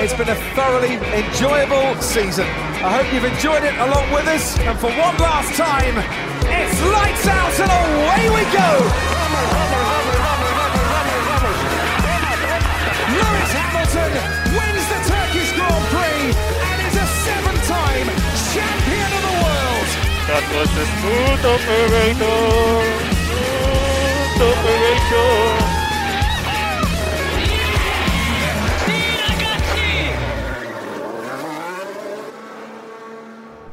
It's been a thoroughly enjoyable season. I hope you've enjoyed it along with us. And for one last time, it's lights out and away we go. Lewis Hamilton wins the Turkish Grand Prix and is a seven-time champion of the world. That was a smooth operator. Smooth operator.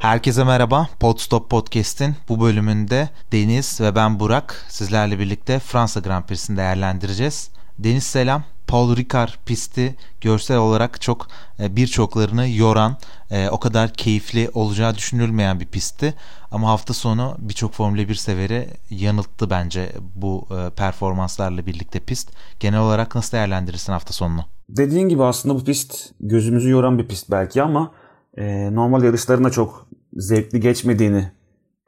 Herkese merhaba. Podstop Podcast'in bu bölümünde Deniz ve ben Burak sizlerle birlikte Fransa Grand Prix'sini değerlendireceğiz. Deniz selam. Paul Ricard pisti görsel olarak çok e, birçoklarını yoran, e, o kadar keyifli olacağı düşünülmeyen bir pistti. Ama hafta sonu birçok Formula 1 severi yanılttı bence bu e, performanslarla birlikte pist. Genel olarak nasıl değerlendirirsin hafta sonunu? Dediğin gibi aslında bu pist gözümüzü yoran bir pist belki ama e, normal yarışlarında çok zevkli geçmediğini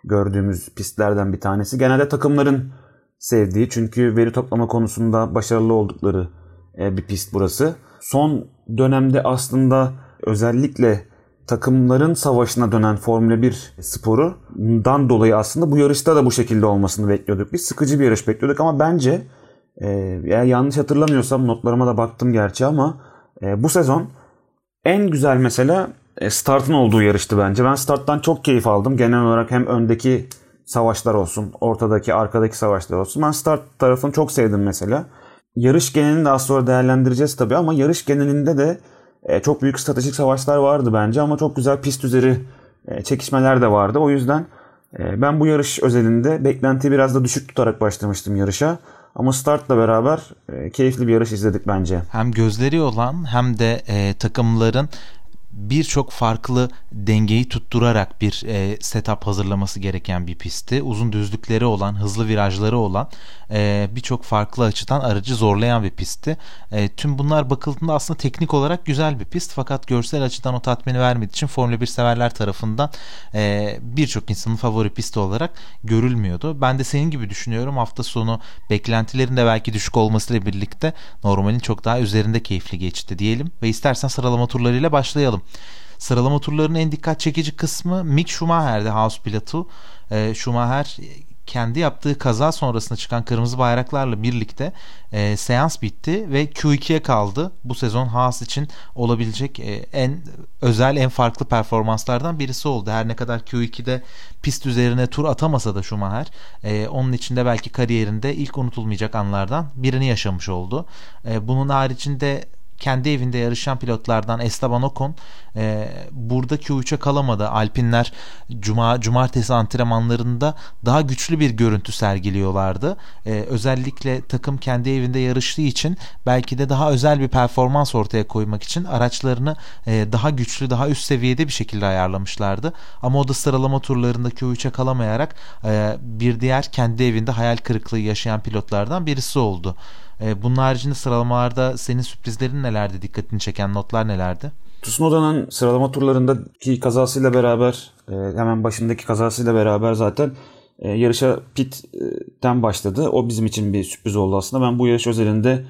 gördüğümüz pistlerden bir tanesi. Genelde takımların sevdiği çünkü veri toplama konusunda başarılı oldukları e, bir pist burası. Son dönemde aslında özellikle takımların savaşına dönen Formula 1 sporudan dolayı aslında bu yarışta da bu şekilde olmasını bekliyorduk. Biz sıkıcı bir yarış bekliyorduk ama bence e, eğer yanlış hatırlamıyorsam notlarıma da baktım gerçi ama e, bu sezon en güzel mesela startın olduğu yarıştı bence. Ben starttan çok keyif aldım. Genel olarak hem öndeki savaşlar olsun, ortadaki, arkadaki savaşlar olsun. Ben start tarafını çok sevdim mesela. Yarış genelini daha sonra değerlendireceğiz tabii ama yarış genelinde de e, çok büyük stratejik savaşlar vardı bence ama çok güzel pist üzeri e, çekişmeler de vardı. O yüzden ben bu yarış özelinde beklentiyi biraz da düşük tutarak başlamıştım yarışa. Ama startla beraber keyifli bir yarış izledik bence. Hem gözleri olan hem de e, takımların birçok farklı dengeyi tutturarak bir e, setup hazırlaması gereken bir pistti. Uzun düzlükleri olan, hızlı virajları olan e, birçok farklı açıdan aracı zorlayan bir pistti. E, tüm bunlar bakıldığında aslında teknik olarak güzel bir pist fakat görsel açıdan o tatmini vermediği için Formula 1 severler tarafından e, birçok insanın favori pisti olarak görülmüyordu. Ben de senin gibi düşünüyorum. Hafta sonu beklentilerin de belki düşük olmasıyla birlikte normalin çok daha üzerinde keyifli geçti diyelim ve istersen sıralama turlarıyla başlayalım. Sıralama turlarının en dikkat çekici kısmı Mick Schumacher'de House pilotu. E, Schumacher kendi yaptığı kaza sonrasında çıkan kırmızı bayraklarla birlikte e, seans bitti ve Q2'ye kaldı. Bu sezon Haas için olabilecek e, en özel, en farklı performanslardan birisi oldu. Her ne kadar Q2'de pist üzerine tur atamasa da Schumacher, e, onun içinde belki kariyerinde ilk unutulmayacak anlardan birini yaşamış oldu. E, bunun haricinde kendi evinde yarışan pilotlardan Esteban Ocon e, burada Q3'e kalamadı. Alpinler cuma cumartesi antrenmanlarında daha güçlü bir görüntü sergiliyorlardı. E, özellikle takım kendi evinde yarıştığı için belki de daha özel bir performans ortaya koymak için araçlarını e, daha güçlü, daha üst seviyede bir şekilde ayarlamışlardı. Ama o da sıralama turlarında Q3'e kalamayarak e, bir diğer kendi evinde hayal kırıklığı yaşayan pilotlardan birisi oldu. E, bunun haricinde sıralamalarda senin sürprizlerin nelerdi? Dikkatini çeken notlar nelerdi? Tsunoda'nın sıralama turlarındaki kazasıyla beraber e, hemen başındaki kazasıyla beraber zaten e, yarışa pitten başladı. O bizim için bir sürpriz oldu aslında. Ben bu yarış özelinde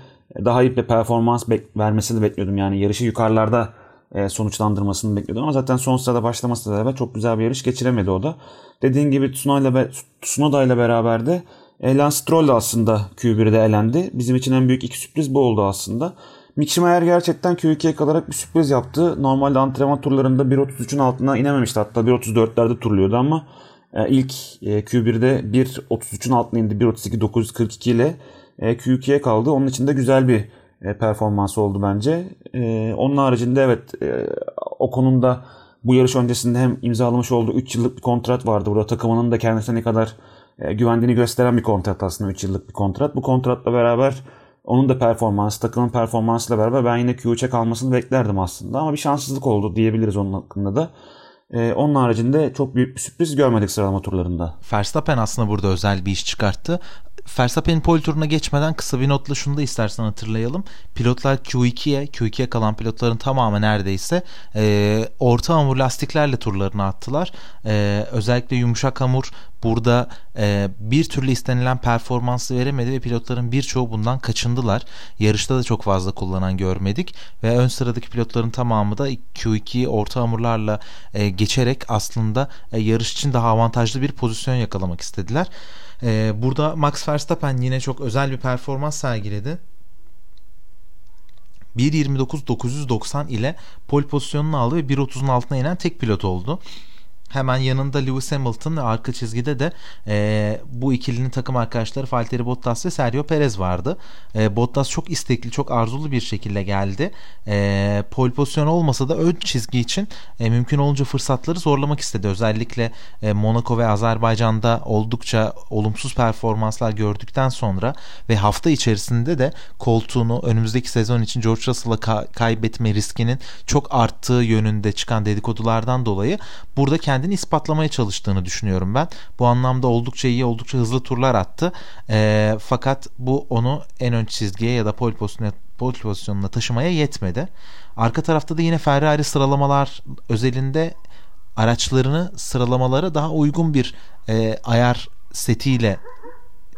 daha iyi bir performans vermesini bekliyordum. Yani yarışı yukarılarda sonuçlandırmasını bekliyordum. Ama zaten son sırada başlamasıyla beraber çok güzel bir yarış geçiremedi o da. Dediğin gibi Tsunoda ile beraber de Lance Stroll aslında Q1'de elendi. Bizim için en büyük iki sürpriz bu oldu aslında. Mick Schumacher gerçekten Q2'ye kalarak bir sürpriz yaptı. Normalde antrenman turlarında 1.33'ün altına inememişti. Hatta 1.34'lerde turluyordu ama e, ilk e, Q1'de 1.33'ün altına indi. 1.32.942 ile e, Q2'ye kaldı. Onun için de güzel bir performans oldu bence. Onun haricinde evet o konuda bu yarış öncesinde hem imzalamış olduğu 3 yıllık bir kontrat vardı. Burada takımının da kendisine ne kadar güvendiğini gösteren bir kontrat aslında 3 yıllık bir kontrat. Bu kontratla beraber onun da performansı, takımın performansıyla beraber ben yine Q3'e kalmasını beklerdim aslında. Ama bir şanssızlık oldu diyebiliriz onun hakkında da. Ee, onun haricinde çok büyük bir sürpriz görmedik sıralama turlarında. Verstappen aslında burada özel bir iş çıkarttı. Verstappen'in pole turuna geçmeden kısa bir notla şunu da istersen hatırlayalım. Pilotlar Q2'ye, Q2'ye kalan pilotların tamamı neredeyse e, orta hamur lastiklerle turlarını attılar. E, özellikle yumuşak hamur burada e, bir türlü istenilen performansı veremedi ve pilotların birçoğu bundan kaçındılar. Yarışta da çok fazla kullanan görmedik ve ön sıradaki pilotların tamamı da Q2 orta hamurlarla e, geçerek aslında e, yarış için daha avantajlı bir pozisyon yakalamak istediler. E, burada Max Verstappen yine çok özel bir performans sergiledi. 1.29.990 ile pol pozisyonunu aldı ve 1.30'un altına inen tek pilot oldu. Hemen yanında Lewis Hamilton ve arka çizgide de e, bu ikilinin takım arkadaşları Valtteri Bottas ve Sergio Perez vardı. E, Bottas çok istekli, çok arzulu bir şekilde geldi. E, pole pozisyonu olmasa da ön çizgi için e, mümkün olunca fırsatları zorlamak istedi. Özellikle e, Monaco ve Azerbaycan'da oldukça olumsuz performanslar gördükten sonra ve hafta içerisinde de koltuğunu önümüzdeki sezon için George Russell'a ka- kaybetme riskinin çok arttığı yönünde çıkan dedikodulardan dolayı burada kendi kendini ispatlamaya çalıştığını düşünüyorum ben. Bu anlamda oldukça iyi, oldukça hızlı turlar attı. E, fakat bu onu en ön çizgiye ya da pole pozisyonuna, pole pozisyonuna taşımaya yetmedi. Arka tarafta da yine Ferrari sıralamalar özelinde araçlarını sıralamalara daha uygun bir e, ayar setiyle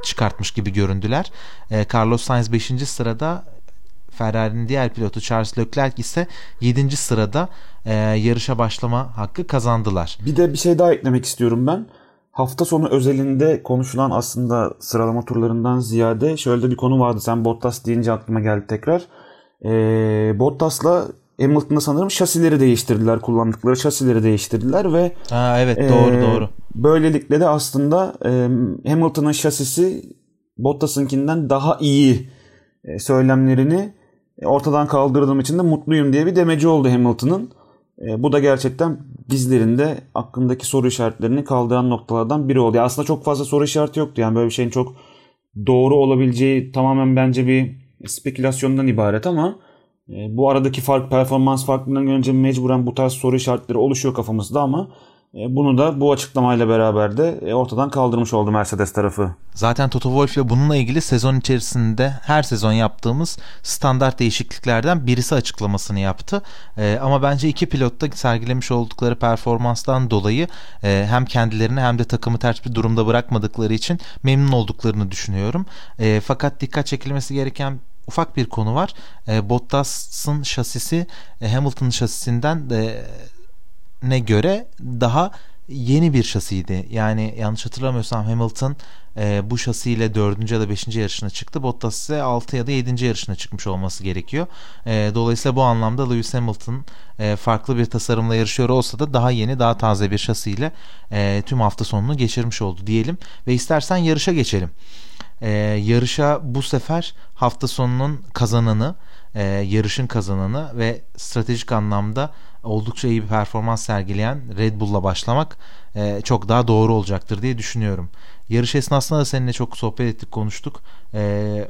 çıkartmış gibi göründüler. E, Carlos Sainz 5. sırada Ferrari'nin diğer pilotu Charles Leclerc ise 7. sırada e, yarışa başlama hakkı kazandılar. Bir de bir şey daha eklemek istiyorum ben. Hafta sonu özelinde konuşulan aslında sıralama turlarından ziyade şöyle bir konu vardı. Sen Bottas deyince aklıma geldi tekrar. E, Bottas'la Hamilton'da sanırım şasileri değiştirdiler. Kullandıkları şasileri değiştirdiler ve ha, evet doğru e, doğru. Böylelikle de aslında e, Hamilton'ın şasisi Bottas'ınkinden daha iyi e, söylemlerini e, ortadan kaldırdığım için de mutluyum diye bir demeci oldu Hamilton'ın. E, bu da gerçekten bizlerin de aklındaki soru işaretlerini kaldıran noktalardan biri oldu. Yani aslında çok fazla soru işareti yoktu. Yani böyle bir şeyin çok doğru olabileceği tamamen bence bir spekülasyondan ibaret ama e, bu aradaki fark performans farkından önce mecburen bu tarz soru işaretleri oluşuyor kafamızda ama e, bunu da bu açıklamayla beraber de e, ortadan kaldırmış oldu Mercedes tarafı. Zaten Toto Wolff ile bununla ilgili sezon içerisinde her sezon yaptığımız standart değişikliklerden birisi açıklamasını yaptı. Ee, ama bence iki pilot da sergilemiş oldukları performanstan dolayı e, hem kendilerini hem de takımı ters bir durumda bırakmadıkları için memnun olduklarını düşünüyorum. E, fakat dikkat çekilmesi gereken ufak bir konu var. E, Bottas'ın şasisi e, Hamilton'ın şasisinden de ne göre daha yeni bir şasiydi. Yani yanlış hatırlamıyorsam Hamilton e, bu şasiyle 4. ya da 5. yarışına çıktı. Bottas ise 6 ya da 7. yarışına çıkmış olması gerekiyor. E, dolayısıyla bu anlamda Lewis Hamilton e, farklı bir tasarımla yarışıyor olsa da daha yeni, daha taze bir şasiyle e, tüm hafta sonunu geçirmiş oldu diyelim. Ve istersen yarışa geçelim. E, yarışa bu sefer hafta sonunun kazananı, e, yarışın kazananı ve stratejik anlamda oldukça iyi bir performans sergileyen Red Bull'la başlamak e, çok daha doğru olacaktır diye düşünüyorum. Yarış esnasında da seninle çok sohbet ettik, konuştuk. E,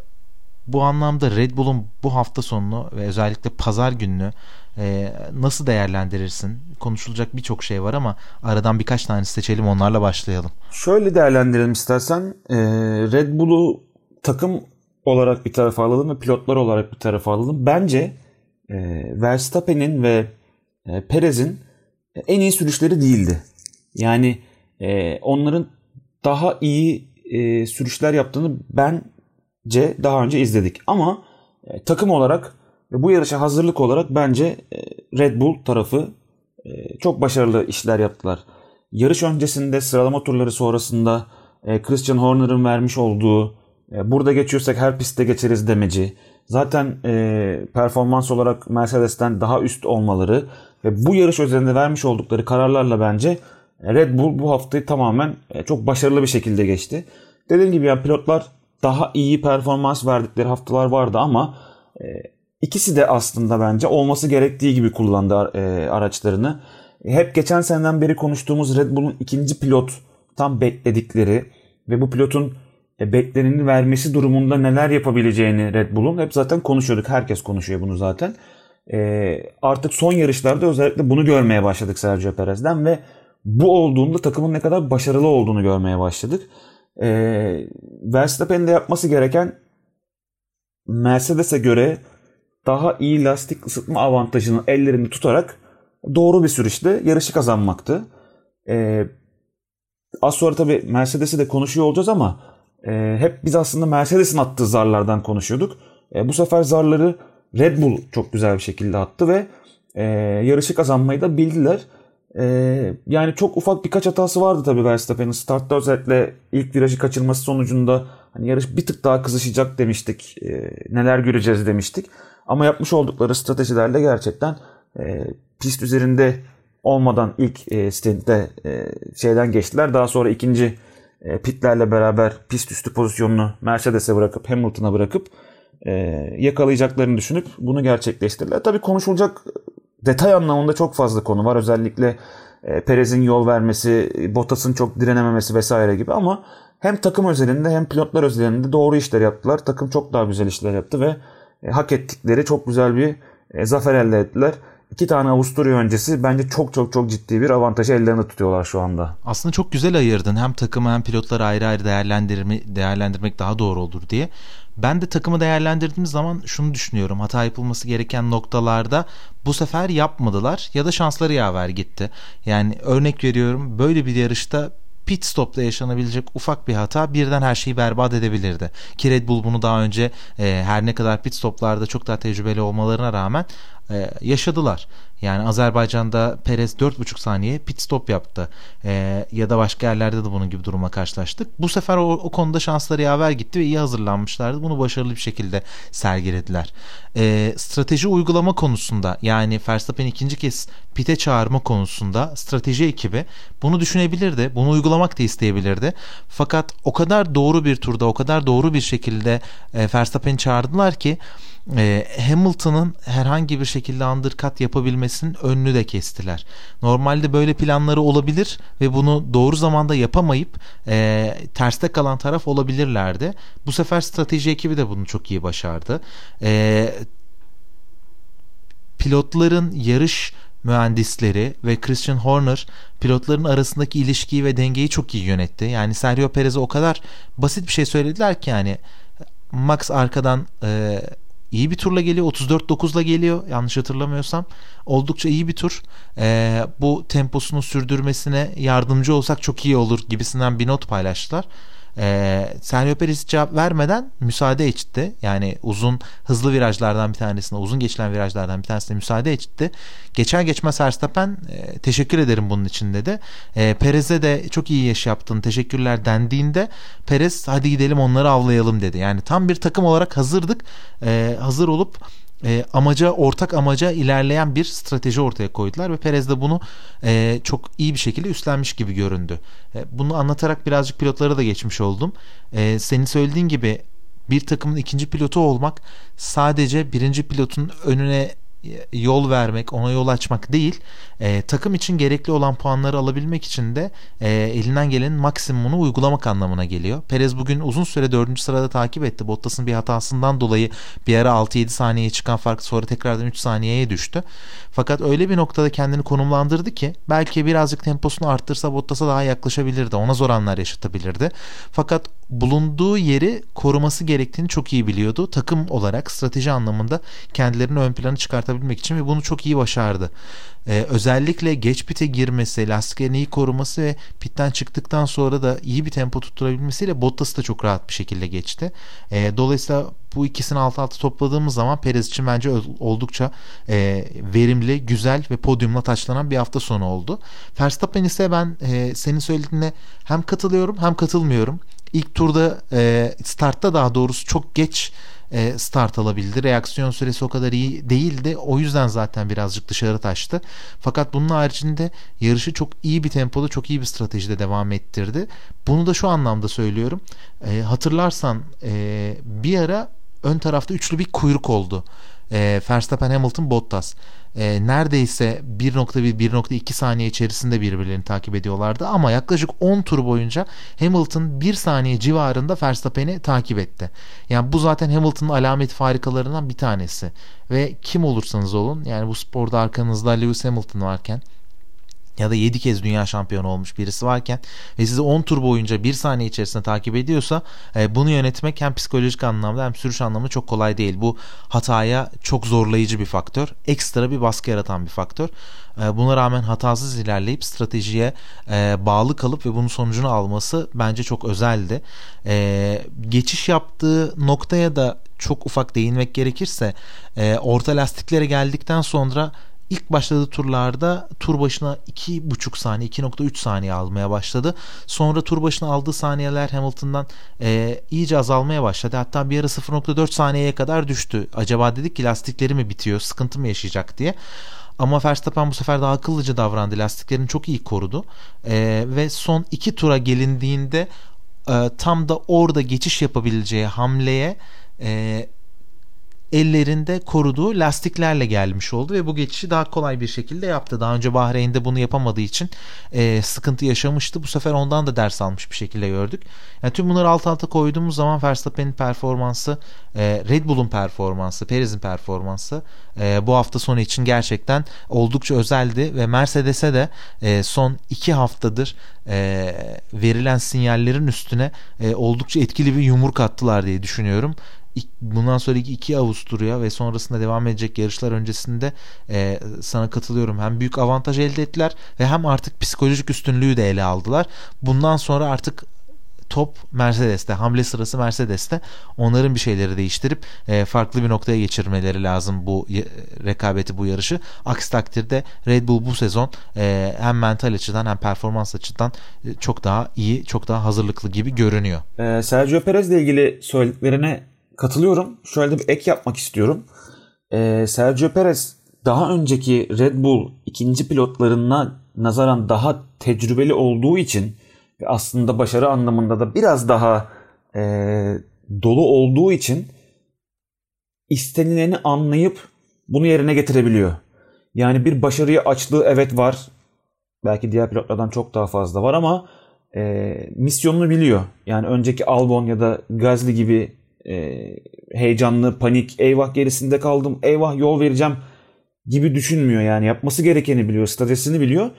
bu anlamda Red Bull'un bu hafta sonunu ve özellikle pazar gününü e, nasıl değerlendirirsin? Konuşulacak birçok şey var ama aradan birkaç tane seçelim onlarla başlayalım. Şöyle değerlendirelim istersen. E, Red Bull'u takım olarak bir tarafa alalım ve pilotlar olarak bir tarafa alalım. Bence e, Verstappen'in ve e, Perez'in en iyi sürüşleri değildi. Yani e, onların daha iyi e, sürüşler yaptığını bence daha önce izledik. Ama e, takım olarak ve bu yarışa hazırlık olarak bence e, Red Bull tarafı e, çok başarılı işler yaptılar. Yarış öncesinde sıralama turları sonrasında e, Christian Horner'ın vermiş olduğu e, burada geçiyorsak her pistte geçeriz demeci. Zaten e, performans olarak Mercedes'ten daha üst olmaları ve bu yarış üzerinde vermiş oldukları kararlarla bence Red Bull bu haftayı tamamen e, çok başarılı bir şekilde geçti. Dediğim gibi yani pilotlar daha iyi performans verdikleri haftalar vardı ama e, ikisi de aslında bence olması gerektiği gibi kullandı e, araçlarını. Hep geçen seneden beri konuştuğumuz Red Bull'un ikinci pilot tam bekledikleri ve bu pilotun bekleneni vermesi durumunda neler yapabileceğini Red Bull'un hep zaten konuşuyorduk. Herkes konuşuyor bunu zaten. artık son yarışlarda özellikle bunu görmeye başladık Sergio Perez'den ve bu olduğunda takımın ne kadar başarılı olduğunu görmeye başladık. E, Verstappen'in de yapması gereken Mercedes'e göre daha iyi lastik ısıtma avantajını ellerinde tutarak doğru bir sürüşte yarışı kazanmaktı. E, az sonra tabii Mercedes'i de konuşuyor olacağız ama e, hep biz aslında Mercedes'in attığı zarlardan konuşuyorduk. E, bu sefer zarları Red Bull çok güzel bir şekilde attı ve e, yarışı kazanmayı da bildiler. E, yani çok ufak birkaç hatası vardı tabii Verstappen'in. Startta özellikle ilk virajı kaçırması sonucunda hani yarış bir tık daha kızışacak demiştik. E, neler göreceğiz demiştik. Ama yapmış oldukları stratejilerle gerçekten e, pist üzerinde olmadan ilk e, stintte e, şeyden geçtiler. Daha sonra ikinci pitlerle beraber pist üstü pozisyonunu Mercedes'e bırakıp Hamilton'a bırakıp e, yakalayacaklarını düşünüp bunu gerçekleştirdiler. Tabii konuşulacak detay anlamında çok fazla konu var. Özellikle e, Perez'in yol vermesi, Bottas'ın çok direnememesi vesaire gibi ama hem takım özelinde hem pilotlar özelinde doğru işler yaptılar. Takım çok daha güzel işler yaptı ve e, hak ettikleri çok güzel bir e, zafer elde ettiler iki tane Avusturya öncesi bence çok çok çok ciddi bir avantajı ellerinde tutuyorlar şu anda. Aslında çok güzel ayırdın. Hem takımı hem pilotları ayrı ayrı değerlendirme, değerlendirmek daha doğru olur diye. Ben de takımı değerlendirdiğim zaman şunu düşünüyorum. Hata yapılması gereken noktalarda bu sefer yapmadılar ya da şansları yaver gitti. Yani örnek veriyorum böyle bir yarışta pit stopta yaşanabilecek ufak bir hata birden her şeyi berbat edebilirdi. Ki Red Bull bunu daha önce e, her ne kadar pit stoplarda çok daha tecrübeli olmalarına rağmen e, yaşadılar. Yani Azerbaycan'da Perez 4,5 saniye pit stop yaptı. E, ya da başka yerlerde de bunun gibi durumla karşılaştık. Bu sefer o, o konuda şansları yaver gitti ve iyi hazırlanmışlardı. Bunu başarılı bir şekilde sergilediler. E, strateji uygulama konusunda yani Verstappen ikinci kez pite çağırma konusunda strateji ekibi bunu düşünebilirdi. Bunu uygulamak da isteyebilirdi. Fakat o kadar doğru bir turda o kadar doğru bir şekilde e, Verstappen'i çağırdılar ki e, Hamilton'ın herhangi bir şekilde undercut yapabilmesinin önünü de kestiler. Normalde böyle planları olabilir ve bunu doğru zamanda yapamayıp e, terste kalan taraf olabilirlerdi. Bu sefer strateji ekibi de bunu çok iyi başardı. E, pilotların yarış mühendisleri ve Christian Horner pilotların arasındaki ilişkiyi ve dengeyi çok iyi yönetti. Yani Sergio Perez'e o kadar basit bir şey söylediler ki yani Max arkadan e, iyi bir turla geliyor. 34-9'la geliyor yanlış hatırlamıyorsam. Oldukça iyi bir tur. Ee, bu temposunu sürdürmesine yardımcı olsak çok iyi olur gibisinden bir not paylaştılar e, Sergio Perez cevap vermeden müsaade etti. Yani uzun hızlı virajlardan bir tanesine, uzun geçilen virajlardan bir tanesine müsaade etti. Geçer geçmez Verstappen e, teşekkür ederim bunun için dedi. E, Perez'e de çok iyi yaş yaptın teşekkürler dendiğinde Perez hadi gidelim onları avlayalım dedi. Yani tam bir takım olarak hazırdık. E, hazır olup e, amaca ortak amaca ilerleyen bir strateji ortaya koydular ve Perez de bunu e, çok iyi bir şekilde üstlenmiş gibi göründü. E, bunu anlatarak birazcık pilotlara da geçmiş oldum. E, senin söylediğin gibi bir takımın ikinci pilotu olmak sadece birinci pilotun önüne yol vermek, ona yol açmak değil, e, takım için gerekli olan puanları alabilmek için de e, elinden gelenin maksimumunu uygulamak anlamına geliyor. Perez bugün uzun süre 4. sırada takip etti. Bottas'ın bir hatasından dolayı bir ara 6-7 saniyeye çıkan fark sonra tekrardan 3 saniyeye düştü. Fakat öyle bir noktada kendini konumlandırdı ki belki birazcık temposunu arttırsa Bottas'a daha yaklaşabilirdi. Ona zor anlar yaşatabilirdi. Fakat bulunduğu yeri koruması gerektiğini çok iyi biliyordu. Takım olarak strateji anlamında kendilerini ön plana çıkartabilmek için ve bunu çok iyi başardı. Ee, özellikle geç pite girmesi, lastiklerini iyi koruması ve pitten çıktıktan sonra da iyi bir tempo tutturabilmesiyle Bottas da çok rahat bir şekilde geçti. Ee, dolayısıyla bu ikisini alt alta topladığımız zaman Perez için bence oldukça e, verimli, güzel ve podyumla taçlanan bir hafta sonu oldu. Verstappen ise ben e, senin söylediğine hem katılıyorum hem katılmıyorum. İlk turda e, startta daha doğrusu çok geç e, start alabildi. Reaksiyon süresi o kadar iyi değildi. O yüzden zaten birazcık dışarı taştı. Fakat bunun haricinde yarışı çok iyi bir tempoda, çok iyi bir stratejide devam ettirdi. Bunu da şu anlamda söylüyorum. E, hatırlarsan e, bir ara ön tarafta üçlü bir kuyruk oldu. E, Verstappen, Hamilton, Bottas e, neredeyse 1.1-1.2 saniye içerisinde birbirlerini takip ediyorlardı ama yaklaşık 10 tur boyunca Hamilton 1 saniye civarında Verstappen'i takip etti. Yani bu zaten Hamilton'ın alamet farikalarından bir tanesi ve kim olursanız olun yani bu sporda arkanızda Lewis Hamilton varken ya da 7 kez dünya şampiyonu olmuş birisi varken ve sizi 10 tur boyunca 1 saniye içerisinde takip ediyorsa e, bunu yönetmek hem psikolojik anlamda hem sürüş anlamında çok kolay değil. Bu hataya çok zorlayıcı bir faktör. Ekstra bir baskı yaratan bir faktör. E, buna rağmen hatasız ilerleyip stratejiye e, bağlı kalıp ve bunun sonucunu alması bence çok özeldi. E, geçiş yaptığı noktaya da çok ufak değinmek gerekirse e, orta lastiklere geldikten sonra İlk başladığı turlarda tur başına 2,5 saniye 2.3 saniye almaya başladı. Sonra tur başına aldığı saniyeler Hamilton'dan e, iyice azalmaya başladı. Hatta bir ara 0.4 saniyeye kadar düştü. Acaba dedik ki lastikleri mi bitiyor sıkıntı mı yaşayacak diye. Ama Verstappen bu sefer daha akıllıca davrandı. Lastiklerini çok iyi korudu. E, ve son iki tura gelindiğinde e, tam da orada geçiş yapabileceği hamleye e, ellerinde koruduğu lastiklerle gelmiş oldu ve bu geçişi daha kolay bir şekilde yaptı. Daha önce Bahreyn'de bunu yapamadığı için e, sıkıntı yaşamıştı. Bu sefer ondan da ders almış bir şekilde gördük. Yani tüm bunları alt alta koyduğumuz zaman Verstappen'in performansı, e, Red Bull'un performansı, Perez'in performansı e, bu hafta sonu için gerçekten oldukça özeldi ve Mercedes'e de e, son iki haftadır e, verilen sinyallerin üstüne e, oldukça etkili bir yumruk attılar diye düşünüyorum bundan sonraki iki Avusturya ve sonrasında devam edecek yarışlar öncesinde e, sana katılıyorum. Hem büyük avantaj elde ettiler ve hem artık psikolojik üstünlüğü de ele aldılar. Bundan sonra artık top Mercedes'te, hamle sırası Mercedes'te. Onların bir şeyleri değiştirip e, farklı bir noktaya geçirmeleri lazım bu e, rekabeti, bu yarışı. Aksi takdirde Red Bull bu sezon e, hem mental açıdan hem performans açıdan e, çok daha iyi, çok daha hazırlıklı gibi görünüyor. Ee, Sergio Perez ile ilgili söylediklerine katılıyorum. Şöyle bir ek yapmak istiyorum. Ee, Sergio Perez daha önceki Red Bull ikinci pilotlarına nazaran daha tecrübeli olduğu için ve aslında başarı anlamında da biraz daha e, dolu olduğu için istenileni anlayıp bunu yerine getirebiliyor. Yani bir başarıya açlığı evet var. Belki diğer pilotlardan çok daha fazla var ama e, misyonunu biliyor. Yani önceki Albon ya da Gasly gibi e, heyecanlı, panik, eyvah gerisinde kaldım, eyvah yol vereceğim gibi düşünmüyor yani. Yapması gerekeni biliyor, stratejisini biliyor.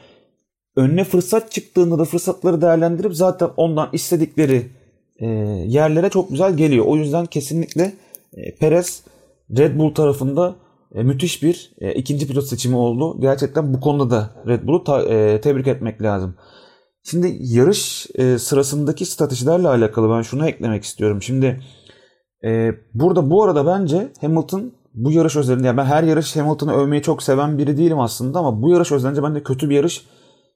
Önüne fırsat çıktığında da fırsatları değerlendirip zaten ondan istedikleri e, yerlere çok güzel geliyor. O yüzden kesinlikle e, Perez Red Bull tarafında e, müthiş bir e, ikinci pilot seçimi oldu. Gerçekten bu konuda da Red Bull'u ta, e, tebrik etmek lazım. Şimdi yarış e, sırasındaki stratejilerle alakalı ben şunu eklemek istiyorum. Şimdi ee, burada bu arada bence Hamilton bu yarış özelinde yani ben her yarış Hamilton'ı övmeyi çok seven biri değilim aslında ama bu yarış özelinde ben de kötü bir yarış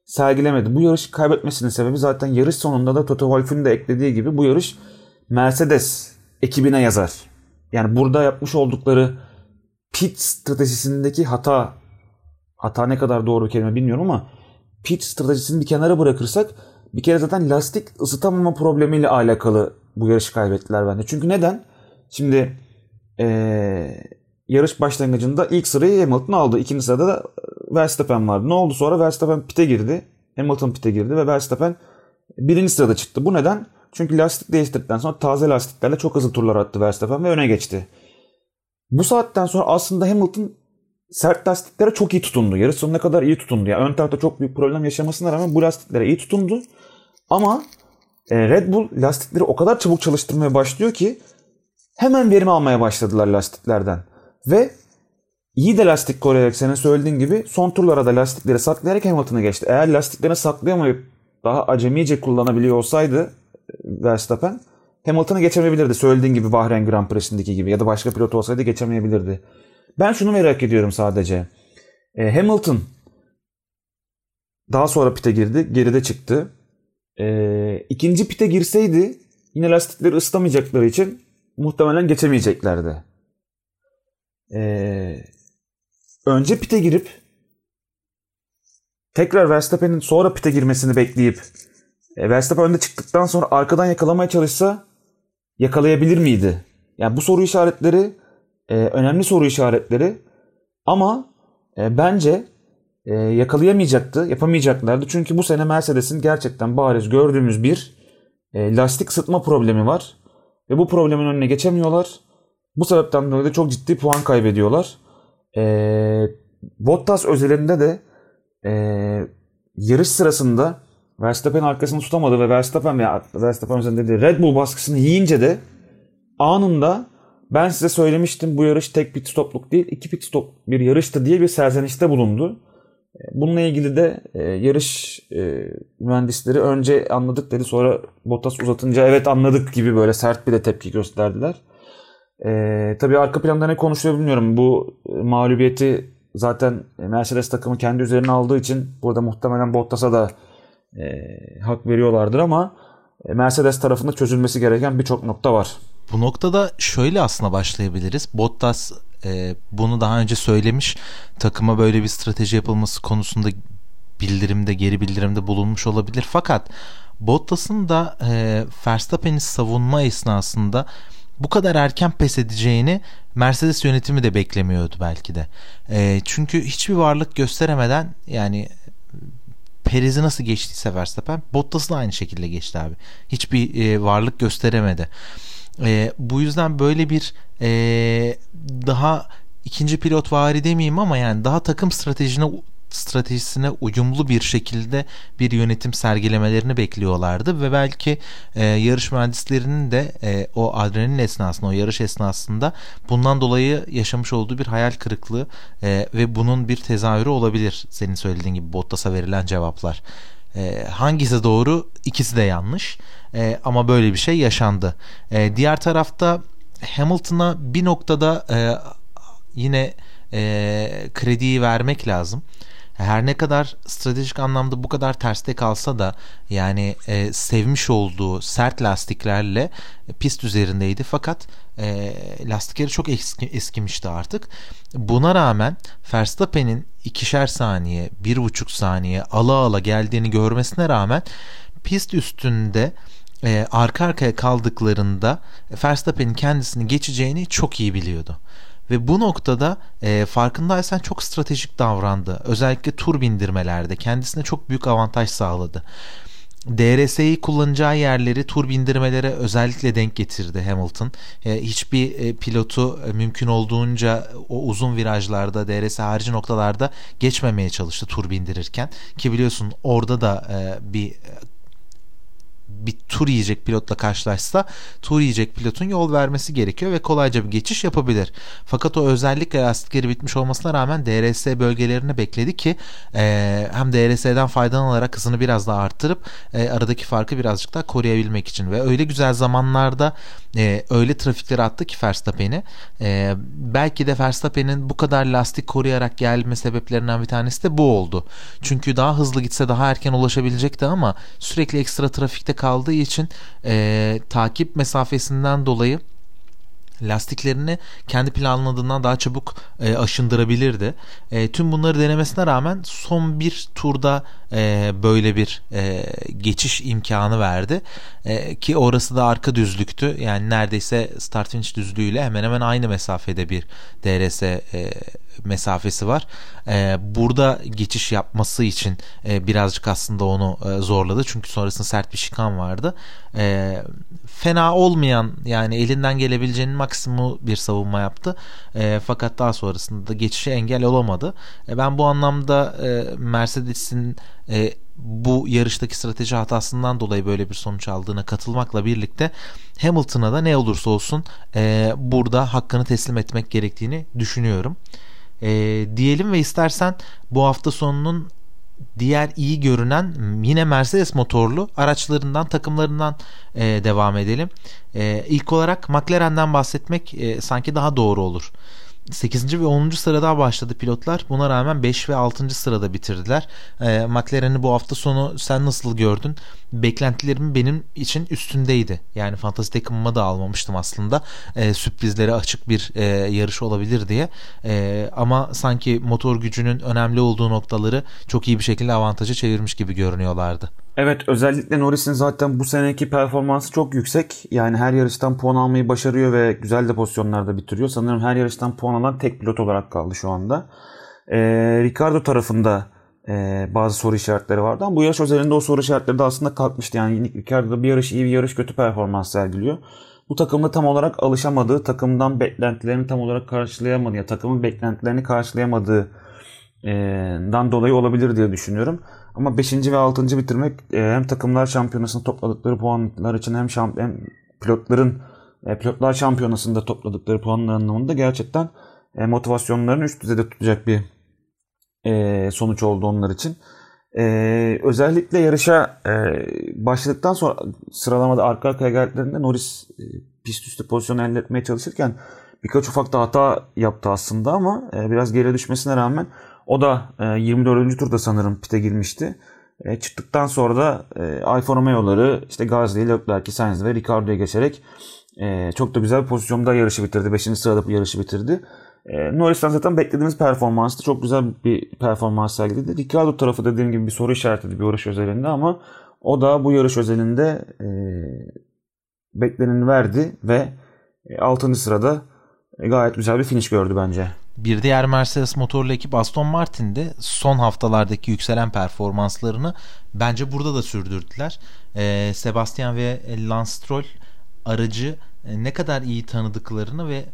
sergilemedi. Bu yarışı kaybetmesinin sebebi zaten yarış sonunda da Toto Wolff'ün de eklediği gibi bu yarış Mercedes ekibine yazar. Yani burada yapmış oldukları pit stratejisindeki hata hata ne kadar doğru bir kelime bilmiyorum ama pit stratejisini bir kenara bırakırsak bir kere zaten lastik ısıtamama problemiyle alakalı bu yarışı kaybettiler bence. Çünkü neden? Şimdi ee, yarış başlangıcında ilk sırayı Hamilton aldı. İkinci sırada da Verstappen vardı. Ne oldu sonra? Verstappen pite girdi. Hamilton pite girdi ve Verstappen birinci sırada çıktı. Bu neden? Çünkü lastik değiştirdikten sonra taze lastiklerle çok hızlı turlar attı Verstappen ve öne geçti. Bu saatten sonra aslında Hamilton sert lastiklere çok iyi tutundu. Yarış sonuna kadar iyi tutundu. Yani ön tarafta çok büyük problem yaşamasına rağmen bu lastiklere iyi tutundu. Ama Red Bull lastikleri o kadar çabuk çalıştırmaya başlıyor ki hemen verim almaya başladılar lastiklerden. Ve iyi de lastik koruyarak senin söylediğin gibi son turlara da lastikleri saklayarak Hamilton'a geçti. Eğer lastiklerini saklayamayıp daha acemice kullanabiliyor olsaydı e, Verstappen Hamilton'a geçemeyebilirdi. Söylediğin gibi Bahreyn Grand Prix'sindeki gibi ya da başka pilot olsaydı geçemeyebilirdi. Ben şunu merak ediyorum sadece. E, Hamilton daha sonra pite girdi. Geride çıktı. E, ikinci pite girseydi yine lastikleri ıslamayacakları için muhtemelen geçemeyeceklerdi. Ee, önce pite girip tekrar Verstappen'in sonra pite girmesini bekleyip e, Verstappen önde çıktıktan sonra arkadan yakalamaya çalışsa yakalayabilir miydi? Yani bu soru işaretleri e, önemli soru işaretleri ama e, bence e, yakalayamayacaktı, yapamayacaklardı. Çünkü bu sene Mercedes'in gerçekten bariz gördüğümüz bir e, lastik sıtma problemi var. Ve bu problemin önüne geçemiyorlar. Bu sebepten dolayı da çok ciddi puan kaybediyorlar. E, Bottas özelinde de e, yarış sırasında Verstappen arkasını tutamadı ve Verstappen veya Verstappen üzerinde de Red Bull baskısını yiyince de anında ben size söylemiştim bu yarış tek pit stopluk değil iki pit stop bir yarıştı diye bir serzenişte bulundu. Bununla ilgili de e, yarış e, mühendisleri önce anladık dedi sonra Bottas uzatınca evet anladık gibi böyle sert bir de tepki gösterdiler. E, tabii arka planda ne konuşuyor bilmiyorum. Bu e, mağlubiyeti zaten Mercedes takımı kendi üzerine aldığı için burada muhtemelen Bottas'a da e, hak veriyorlardır ama e, Mercedes tarafında çözülmesi gereken birçok nokta var. Bu noktada şöyle aslında başlayabiliriz. Bottas e, bunu daha önce söylemiş. Takıma böyle bir strateji yapılması konusunda bildirimde, geri bildirimde bulunmuş olabilir. Fakat Bottas'ın da e, Verstappen'i savunma esnasında bu kadar erken pes edeceğini Mercedes yönetimi de beklemiyordu belki de. E, çünkü hiçbir varlık gösteremeden yani Perez'i nasıl geçtiyse Verstappen Bottas'ı da aynı şekilde geçti abi. Hiçbir e, varlık gösteremedi. E, bu yüzden böyle bir e, daha ikinci pilot vari demeyeyim ama yani daha takım stratejine stratejisine uyumlu bir şekilde bir yönetim sergilemelerini bekliyorlardı ve belki e, yarış mühendislerinin de e, o adrenalin esnasında o yarış esnasında bundan dolayı yaşamış olduğu bir hayal kırıklığı e, ve bunun bir tezahürü olabilir senin söylediğin gibi Bottas'a verilen cevaplar. E, hangisi doğru ikisi de yanlış e, ama böyle bir şey yaşandı. E, diğer tarafta Hamilton'a bir noktada e, yine e, krediyi vermek lazım her ne kadar stratejik anlamda bu kadar terste kalsa da yani e, sevmiş olduğu sert lastiklerle pist üzerindeydi fakat e, lastikleri çok eski, eskimişti artık. Buna rağmen Verstappen'in ikişer saniye, bir buçuk saniye ala ala geldiğini görmesine rağmen pist üstünde e, arka arkaya kaldıklarında Verstappen'in kendisini geçeceğini çok iyi biliyordu. Ve bu noktada e, farkındaysan çok stratejik davrandı. Özellikle tur bindirmelerde kendisine çok büyük avantaj sağladı. DRS'yi kullanacağı yerleri tur bindirmelere özellikle denk getirdi Hamilton. E, hiçbir e, pilotu e, mümkün olduğunca o uzun virajlarda, DRS harici noktalarda geçmemeye çalıştı tur bindirirken. Ki biliyorsun orada da e, bir bir tur yiyecek pilotla karşılaşsa tur yiyecek pilotun yol vermesi gerekiyor ve kolayca bir geçiş yapabilir. Fakat o özellikle lastikleri bitmiş olmasına rağmen DRS bölgelerini bekledi ki e, hem DRS'den faydalanarak hızını biraz daha arttırıp e, aradaki farkı birazcık daha koruyabilmek için ve öyle güzel zamanlarda e, öyle trafikleri attı ki Verstappen'i e, belki de Verstappen'in bu kadar lastik koruyarak gelme sebeplerinden bir tanesi de bu oldu. Çünkü daha hızlı gitse daha erken ulaşabilecekti ama sürekli ekstra trafikte kaldığı için e, takip mesafesinden dolayı lastiklerini kendi planladığından daha çabuk e, aşındırabilirdi. E, tüm bunları denemesine rağmen son bir turda e, böyle bir e, geçiş imkanı verdi. E, ki orası da arka düzlüktü. Yani neredeyse start finish düzlüğüyle hemen hemen aynı mesafede bir DRS e, mesafesi var. E, burada geçiş yapması için e, birazcık aslında onu e, zorladı. Çünkü sonrasında sert bir şikan vardı. E, fena olmayan yani elinden gelebileceğinin maksimum bir savunma yaptı. E, fakat daha sonrasında da geçişe engel olamadı. Ben bu anlamda e, Mercedes'in bu yarıştaki strateji hatasından dolayı böyle bir sonuç aldığına katılmakla birlikte Hamilton'a da ne olursa olsun e, burada hakkını teslim etmek gerektiğini düşünüyorum. E, diyelim ve istersen bu hafta sonunun diğer iyi görünen yine Mercedes motorlu araçlarından takımlarından e, devam edelim. E, ilk olarak McLaren'den bahsetmek e, sanki daha doğru olur. 8. ve 10. sırada başladı pilotlar. Buna rağmen 5 ve 6. sırada bitirdiler. E, McLaren'i bu hafta sonu sen nasıl gördün? Beklentilerim benim için üstündeydi. Yani fantasy takımıma da almamıştım aslında. E, sürprizlere açık bir e, yarış olabilir diye. E, ama sanki motor gücünün önemli olduğu noktaları çok iyi bir şekilde avantajı çevirmiş gibi görünüyorlardı. Evet özellikle Norris'in zaten bu seneki performansı çok yüksek. Yani her yarıştan puan almayı başarıyor ve güzel de pozisyonlarda bitiriyor. Sanırım her yarıştan puan alan tek pilot olarak kaldı şu anda. Ee, Ricardo tarafında e, bazı soru işaretleri vardı ama bu yarış özelinde o soru işaretleri de aslında kalkmıştı. Yani Ricardo bir yarış iyi bir yarış kötü performans sergiliyor. Bu takımda tam olarak alışamadığı, takımdan beklentilerini tam olarak karşılayamadığı ya takımın beklentilerini karşılayamadığı dan dolayı olabilir diye düşünüyorum. Ama 5. ve 6. bitirmek hem takımlar şampiyonasında topladıkları puanlar için hem, şamp hem pilotların pilotlar şampiyonasında topladıkları puanlar anlamında gerçekten motivasyonlarını üst düzeyde tutacak bir sonuç oldu onlar için. Özellikle yarışa başladıktan sonra sıralamada arka arkaya geldiklerinde Norris pist üstü pozisyonu elde etmeye çalışırken birkaç ufak da hata yaptı aslında ama biraz geri düşmesine rağmen o da e, 24. turda sanırım pite girmişti. E, çıktıktan sonra da e, Alfa Romeo'ları işte Gasly, Leclerc, Sainz ve Ricardo'ya geçerek e, çok da güzel bir pozisyonda yarışı bitirdi. 5. sırada yarışı bitirdi. E, Norris'ten zaten beklediğimiz performanstı. Çok güzel bir performans sergiledi. Ricardo tarafı dediğim gibi bir soru işaretiydi bir yarış özelinde ama o da bu yarış özelinde e, bekleneni verdi ve 6. E, sırada e, gayet güzel bir finish gördü bence. Bir diğer Mercedes motorlu ekip Aston Martin de son haftalardaki yükselen performanslarını bence burada da sürdürdüler. Ee, Sebastian ve Lance Stroll aracı e, ne kadar iyi tanıdıklarını ve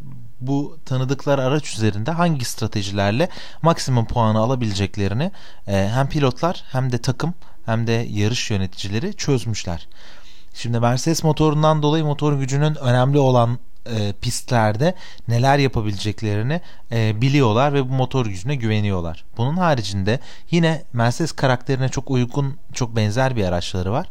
bu tanıdıkları araç üzerinde hangi stratejilerle maksimum puanı alabileceklerini e, hem pilotlar hem de takım hem de yarış yöneticileri çözmüşler. Şimdi Mercedes motorundan dolayı motor gücünün önemli olan e, pistlerde neler yapabileceklerini e, biliyorlar ve bu motor gücüne güveniyorlar. Bunun haricinde yine Mercedes karakterine çok uygun, çok benzer bir araçları var.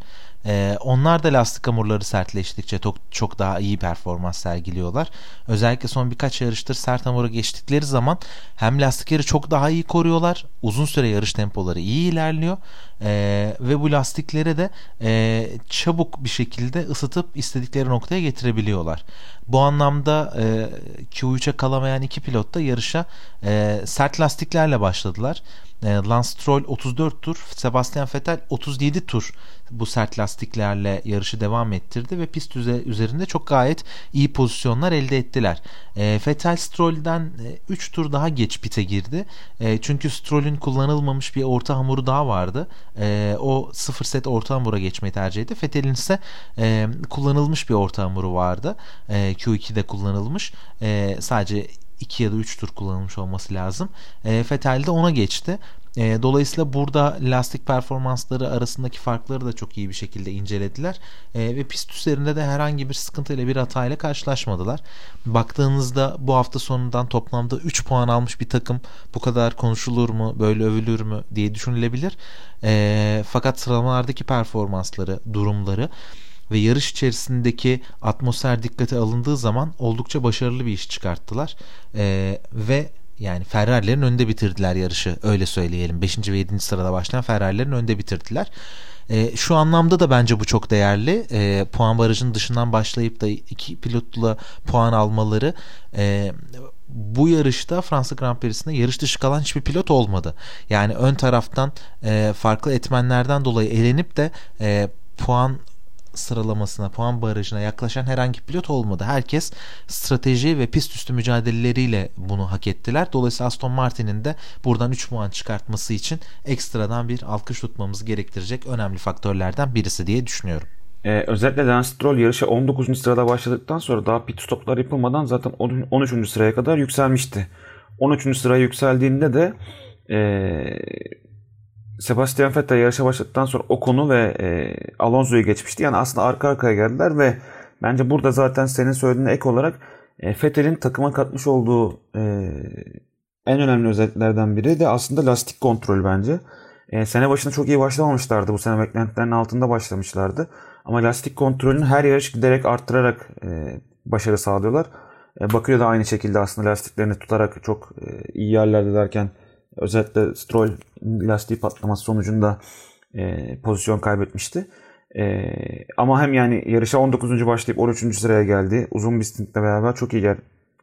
Ee, onlar da lastik hamurları sertleştikçe çok, çok daha iyi performans sergiliyorlar. Özellikle son birkaç yarıştır sert hamura geçtikleri zaman hem lastikleri çok daha iyi koruyorlar. Uzun süre yarış tempoları iyi ilerliyor. Ee, ve bu lastikleri de e, çabuk bir şekilde ısıtıp istedikleri noktaya getirebiliyorlar. Bu anlamda e, Q3'e kalamayan iki pilot da yarışa e, sert lastiklerle başladılar. E, Lance Stroll 34 tur, Sebastian Vettel 37 tur bu sert lastiklerle yarışı devam ettirdi ve pist üzerinde çok gayet iyi pozisyonlar elde ettiler. E, Vettel Stroll'den 3 e, tur daha geç pite girdi. E, çünkü Stroll'ün kullanılmamış bir orta hamuru daha vardı. O sıfır set orta hamura geçmeyi tercih etti. Vettel'in ise e, kullanılmış bir orta hamuru vardı. E, Q2'de kullanılmış. Sadece 2 ya da 3 tur kullanılmış olması lazım. E, Vettel de ona geçti. E, dolayısıyla burada lastik performansları arasındaki farkları da çok iyi bir şekilde incelediler. E, ve pist üzerinde de herhangi bir sıkıntıyla bir hatayla karşılaşmadılar. Baktığınızda bu hafta sonundan toplamda 3 puan almış bir takım bu kadar konuşulur mu, böyle övülür mü diye düşünülebilir. E, fakat sıralamalardaki performansları, durumları ve yarış içerisindeki atmosfer dikkate alındığı zaman oldukça başarılı bir iş çıkarttılar. Ee, ve yani Ferrari'lerin önünde bitirdiler yarışı öyle söyleyelim. 5. ve 7. sırada başlayan Ferrari'lerin önünde bitirdiler. E, şu anlamda da bence bu çok değerli. E, puan barajının dışından başlayıp da iki pilotla puan almaları e, bu yarışta Fransa Grand Prix'sinde yarış dışı kalan hiçbir pilot olmadı. Yani ön taraftan e, farklı etmenlerden dolayı elenip de e, puan sıralamasına, puan barajına yaklaşan herhangi pilot olmadı. Herkes strateji ve pist üstü mücadeleleriyle bunu hak ettiler. Dolayısıyla Aston Martin'in de buradan 3 puan çıkartması için ekstradan bir alkış tutmamız gerektirecek önemli faktörlerden birisi diye düşünüyorum. Ee, özellikle Lance Stroll yarışa 19. sırada başladıktan sonra daha pit stoplar yapılmadan zaten 13. sıraya kadar yükselmişti. 13. sıraya yükseldiğinde de ee, Sebastian Vettel yarışa başladıktan sonra Ocon'u ve e, Alonso'yu geçmişti. Yani aslında arka arkaya geldiler ve bence burada zaten senin söylediğine ek olarak e, Vettel'in takıma katmış olduğu e, en önemli özelliklerden biri de aslında lastik kontrol bence. E, sene başında çok iyi başlamamışlardı. Bu sene beklentilerin altında başlamışlardı. Ama lastik kontrolünü her yarış giderek arttırarak e, başarı sağlıyorlar. E, Bakıyor da aynı şekilde aslında lastiklerini tutarak çok e, iyi yerlerde derken Özellikle Stroll lastiği patlaması sonucunda e, pozisyon kaybetmişti. E, ama hem yani yarışa 19. başlayıp 13. sıraya geldi. Uzun bir stintle beraber çok iyi yer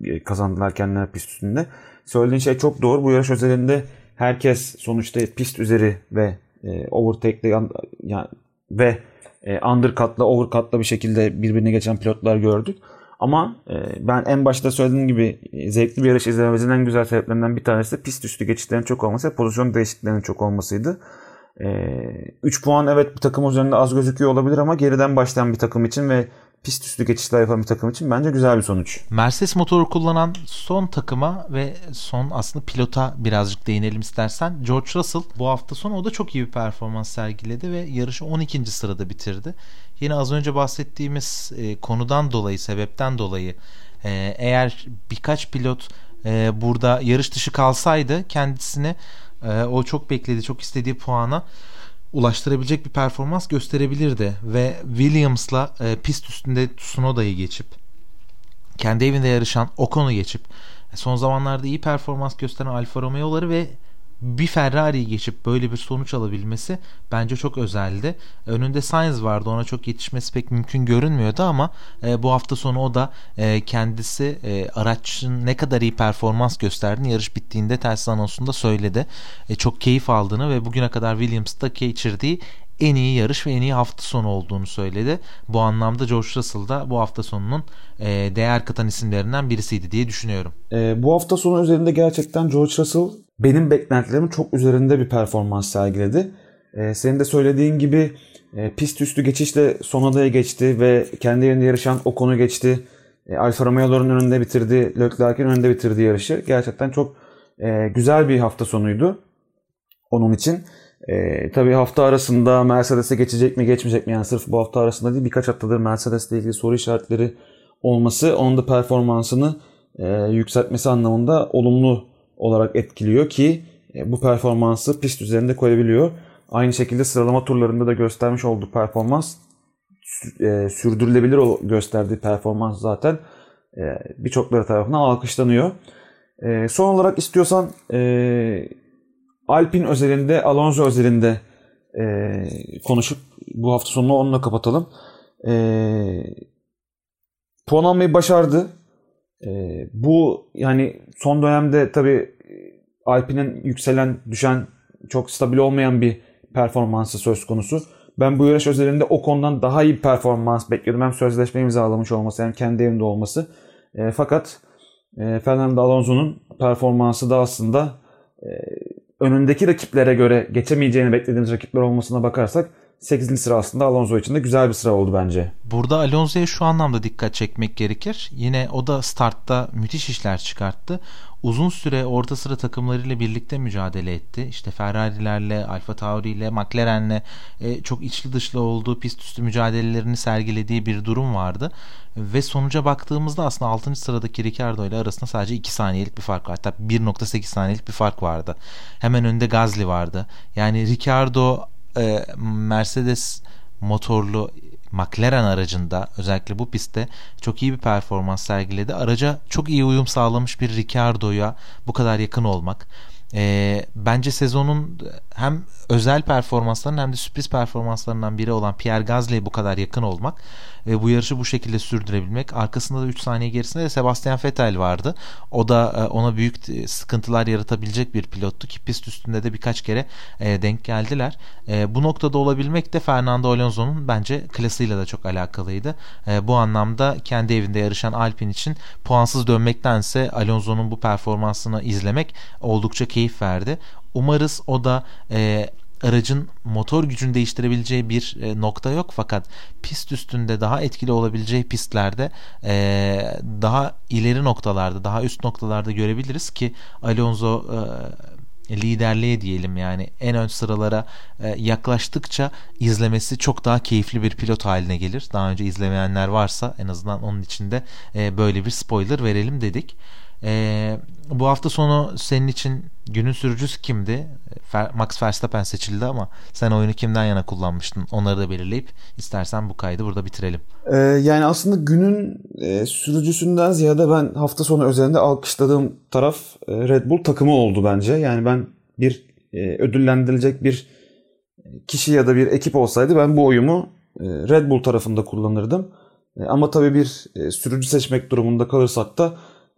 e, kazandılar kendileri pist üstünde. Söylediğin şey çok doğru. Bu yarış özelinde herkes sonuçta pist üzeri ve e, overtake'le yani, ve e, undercut'la overcut'la bir şekilde birbirine geçen pilotlar gördük. Ama e, ben en başta söylediğim gibi e, zevkli bir yarış izlememizin en güzel sebeplerinden bir tanesi de pist üstü geçişlerin çok olması ve pozisyon değişikliklerinin çok olmasıydı. 3 e, puan evet bir takım üzerinde az gözüküyor olabilir ama geriden başlayan bir takım için ve pist üstü geçişler yapan bir takım için bence güzel bir sonuç. Mercedes motoru kullanan son takıma ve son aslında pilota birazcık değinelim istersen. George Russell bu hafta sonu o da çok iyi bir performans sergiledi ve yarışı 12. sırada bitirdi. Yine az önce bahsettiğimiz e, konudan dolayı, sebepten dolayı e, eğer birkaç pilot e, burada yarış dışı kalsaydı kendisini e, o çok beklediği, çok istediği puana ulaştırabilecek bir performans gösterebilirdi ve Williams'la e, pist üstünde Tsunoda'yı geçip kendi evinde yarışan Ocon'u geçip son zamanlarda iyi performans gösteren Alfa Romeo'ları ve bir Ferrari'yi geçip böyle bir sonuç alabilmesi bence çok özeldi. Önünde Sainz vardı ona çok yetişmesi pek mümkün görünmüyordu ama e, bu hafta sonu o da e, kendisi e, araçın ne kadar iyi performans gösterdiğini yarış bittiğinde ters anonsunda söyledi. E, çok keyif aldığını ve bugüne kadar Williams'ta geçirdiği en iyi yarış ve en iyi hafta sonu olduğunu söyledi. Bu anlamda George Russell da bu hafta sonunun e, değer katan isimlerinden birisiydi diye düşünüyorum. E, bu hafta sonu üzerinde gerçekten George Russell benim beklentilerimin çok üzerinde bir performans sergiledi. E, senin de söylediğin gibi e, pist üstü geçişle son adaya geçti ve kendi yerinde yarışan o konu geçti. E, Alfa Romeo'ların önünde bitirdi, Leclerc'in önünde bitirdi yarışı. Gerçekten çok e, güzel bir hafta sonuydu onun için. E, tabii hafta arasında Mercedes'e geçecek mi geçmeyecek mi yani sırf bu hafta arasında değil birkaç haftadır Mercedes'le ilgili soru işaretleri olması onun da performansını e, yükseltmesi anlamında olumlu olarak etkiliyor ki e, bu performansı pist üzerinde koyabiliyor. Aynı şekilde sıralama turlarında da göstermiş olduğu performans e, sürdürülebilir gösterdiği performans zaten e, birçokları tarafından alkışlanıyor. Son olarak istiyorsan Alpin özelinde, Alonso özelinde konuşup bu hafta sonunu onunla kapatalım. Puan almayı başardı. E, bu yani son dönemde tabi Alpin'in yükselen, düşen, çok stabil olmayan bir performansı söz konusu. Ben bu yarış özelinde o konudan daha iyi bir performans bekliyordum. Hem sözleşme imzalamış olması hem kendi evinde olması. E, fakat e, Fernando Alonso'nun performansı da aslında e, önündeki rakiplere göre geçemeyeceğini beklediğimiz rakipler olmasına bakarsak 8. sıra aslında Alonso için de güzel bir sıra oldu bence. Burada Alonso'ya şu anlamda dikkat çekmek gerekir. Yine o da startta müthiş işler çıkarttı. Uzun süre orta sıra takımlarıyla birlikte mücadele etti. İşte Ferrari'lerle, Alfa Tauri'yle, McLaren'le e, çok içli dışlı olduğu pist üstü mücadelelerini sergilediği bir durum vardı. Ve sonuca baktığımızda aslında 6. sıradaki Ricardo ile arasında sadece 2 saniyelik bir fark var. Hatta 1.8 saniyelik bir fark vardı. Hemen önünde Gazli vardı. Yani Ricardo e, Mercedes motorlu McLaren aracında özellikle bu pistte çok iyi bir performans sergiledi. Araca çok iyi uyum sağlamış bir Ricardo'ya bu kadar yakın olmak e, bence sezonun hem özel performanslarının hem de sürpriz performanslarından biri olan Pierre Gasly'e bu kadar yakın olmak ve bu yarışı bu şekilde sürdürebilmek. Arkasında da 3 saniye gerisinde de Sebastian Vettel vardı. O da e, ona büyük e, sıkıntılar yaratabilecek bir pilottu ki pist üstünde de birkaç kere e, denk geldiler. E, bu noktada olabilmek de Fernando Alonso'nun bence klasıyla da çok alakalıydı. E, bu anlamda kendi evinde yarışan Alpine için puansız dönmektense Alonso'nun bu performansını izlemek oldukça keyif verdi. Umarız o da e, aracın motor gücünü değiştirebileceği bir e, nokta yok fakat pist üstünde daha etkili olabileceği pistlerde e, daha ileri noktalarda daha üst noktalarda görebiliriz ki Alonso e, liderliğe diyelim yani en ön sıralara e, yaklaştıkça izlemesi çok daha keyifli bir pilot haline gelir. Daha önce izlemeyenler varsa en azından onun içinde e, böyle bir spoiler verelim dedik. E, bu hafta sonu senin için günün sürücüsü kimdi? Max Verstappen seçildi ama sen oyunu kimden yana kullanmıştın? Onları da belirleyip istersen bu kaydı burada bitirelim. Ee, yani aslında günün e, sürücüsünden ziyade ben hafta sonu özelinde alkışladığım taraf e, Red Bull takımı oldu bence. Yani ben bir e, ödüllendirilecek bir kişi ya da bir ekip olsaydı ben bu oyumu e, Red Bull tarafında kullanırdım. E, ama tabii bir e, sürücü seçmek durumunda kalırsak da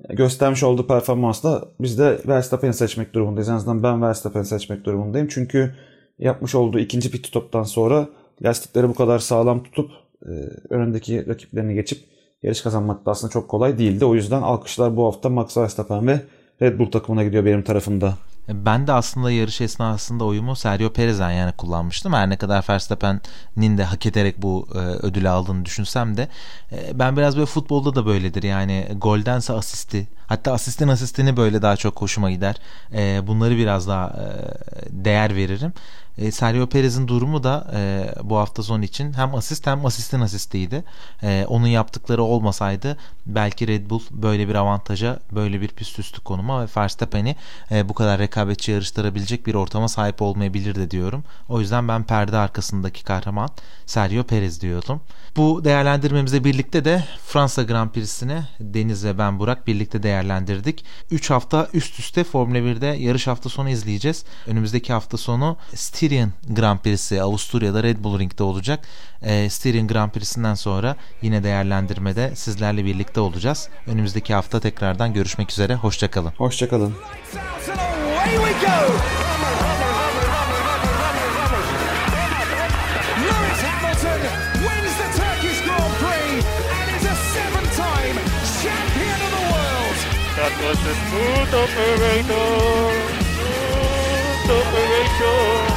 göstermiş olduğu performansla biz de Verstappen'i seçmek durumundayız. En azından ben Verstappen'i seçmek durumundayım. Çünkü yapmış olduğu ikinci pit stop'tan sonra lastikleri bu kadar sağlam tutup e, önündeki rakiplerini geçip yarış kazanmak da aslında çok kolay değildi. O yüzden alkışlar bu hafta Max Verstappen ve Red Bull takımına gidiyor benim tarafımda. Ben de aslında yarış esnasında oyumu Sergio Perez'den yani kullanmıştım. Her ne kadar Verstappen'in de hak ederek bu e, ödülü aldığını düşünsem de e, ben biraz böyle futbolda da böyledir. Yani goldense asisti hatta asistin asistini böyle daha çok hoşuma gider. E, bunları biraz daha e, değer veririm. E, Sergio Perez'in durumu da e, bu hafta sonu için hem asist hem asistin asistiydi. E, onun yaptıkları olmasaydı belki Red Bull böyle bir avantaja, böyle bir pist üstü konuma ve Verstappen'i e, bu kadar rekabetçi yarıştırabilecek bir ortama sahip olmayabilirdi diyorum. O yüzden ben perde arkasındaki kahraman Sergio Perez diyordum. Bu değerlendirmemizle birlikte de Fransa Grand Prix'sini Deniz ve ben Burak birlikte değerlendirdik. 3 hafta üst üste Formula 1'de yarış hafta sonu izleyeceğiz. Önümüzdeki hafta sonu Styrian Grand Prix'si Avusturya'da Red Bull Ring'de olacak. E, Styrian Grand Prix'sinden sonra yine değerlendirmede sizlerle birlikte olacağız. Önümüzdeki hafta tekrardan görüşmek üzere. Hoşçakalın. Hoşçakalın. Lights was a smooth operator, smooth operator.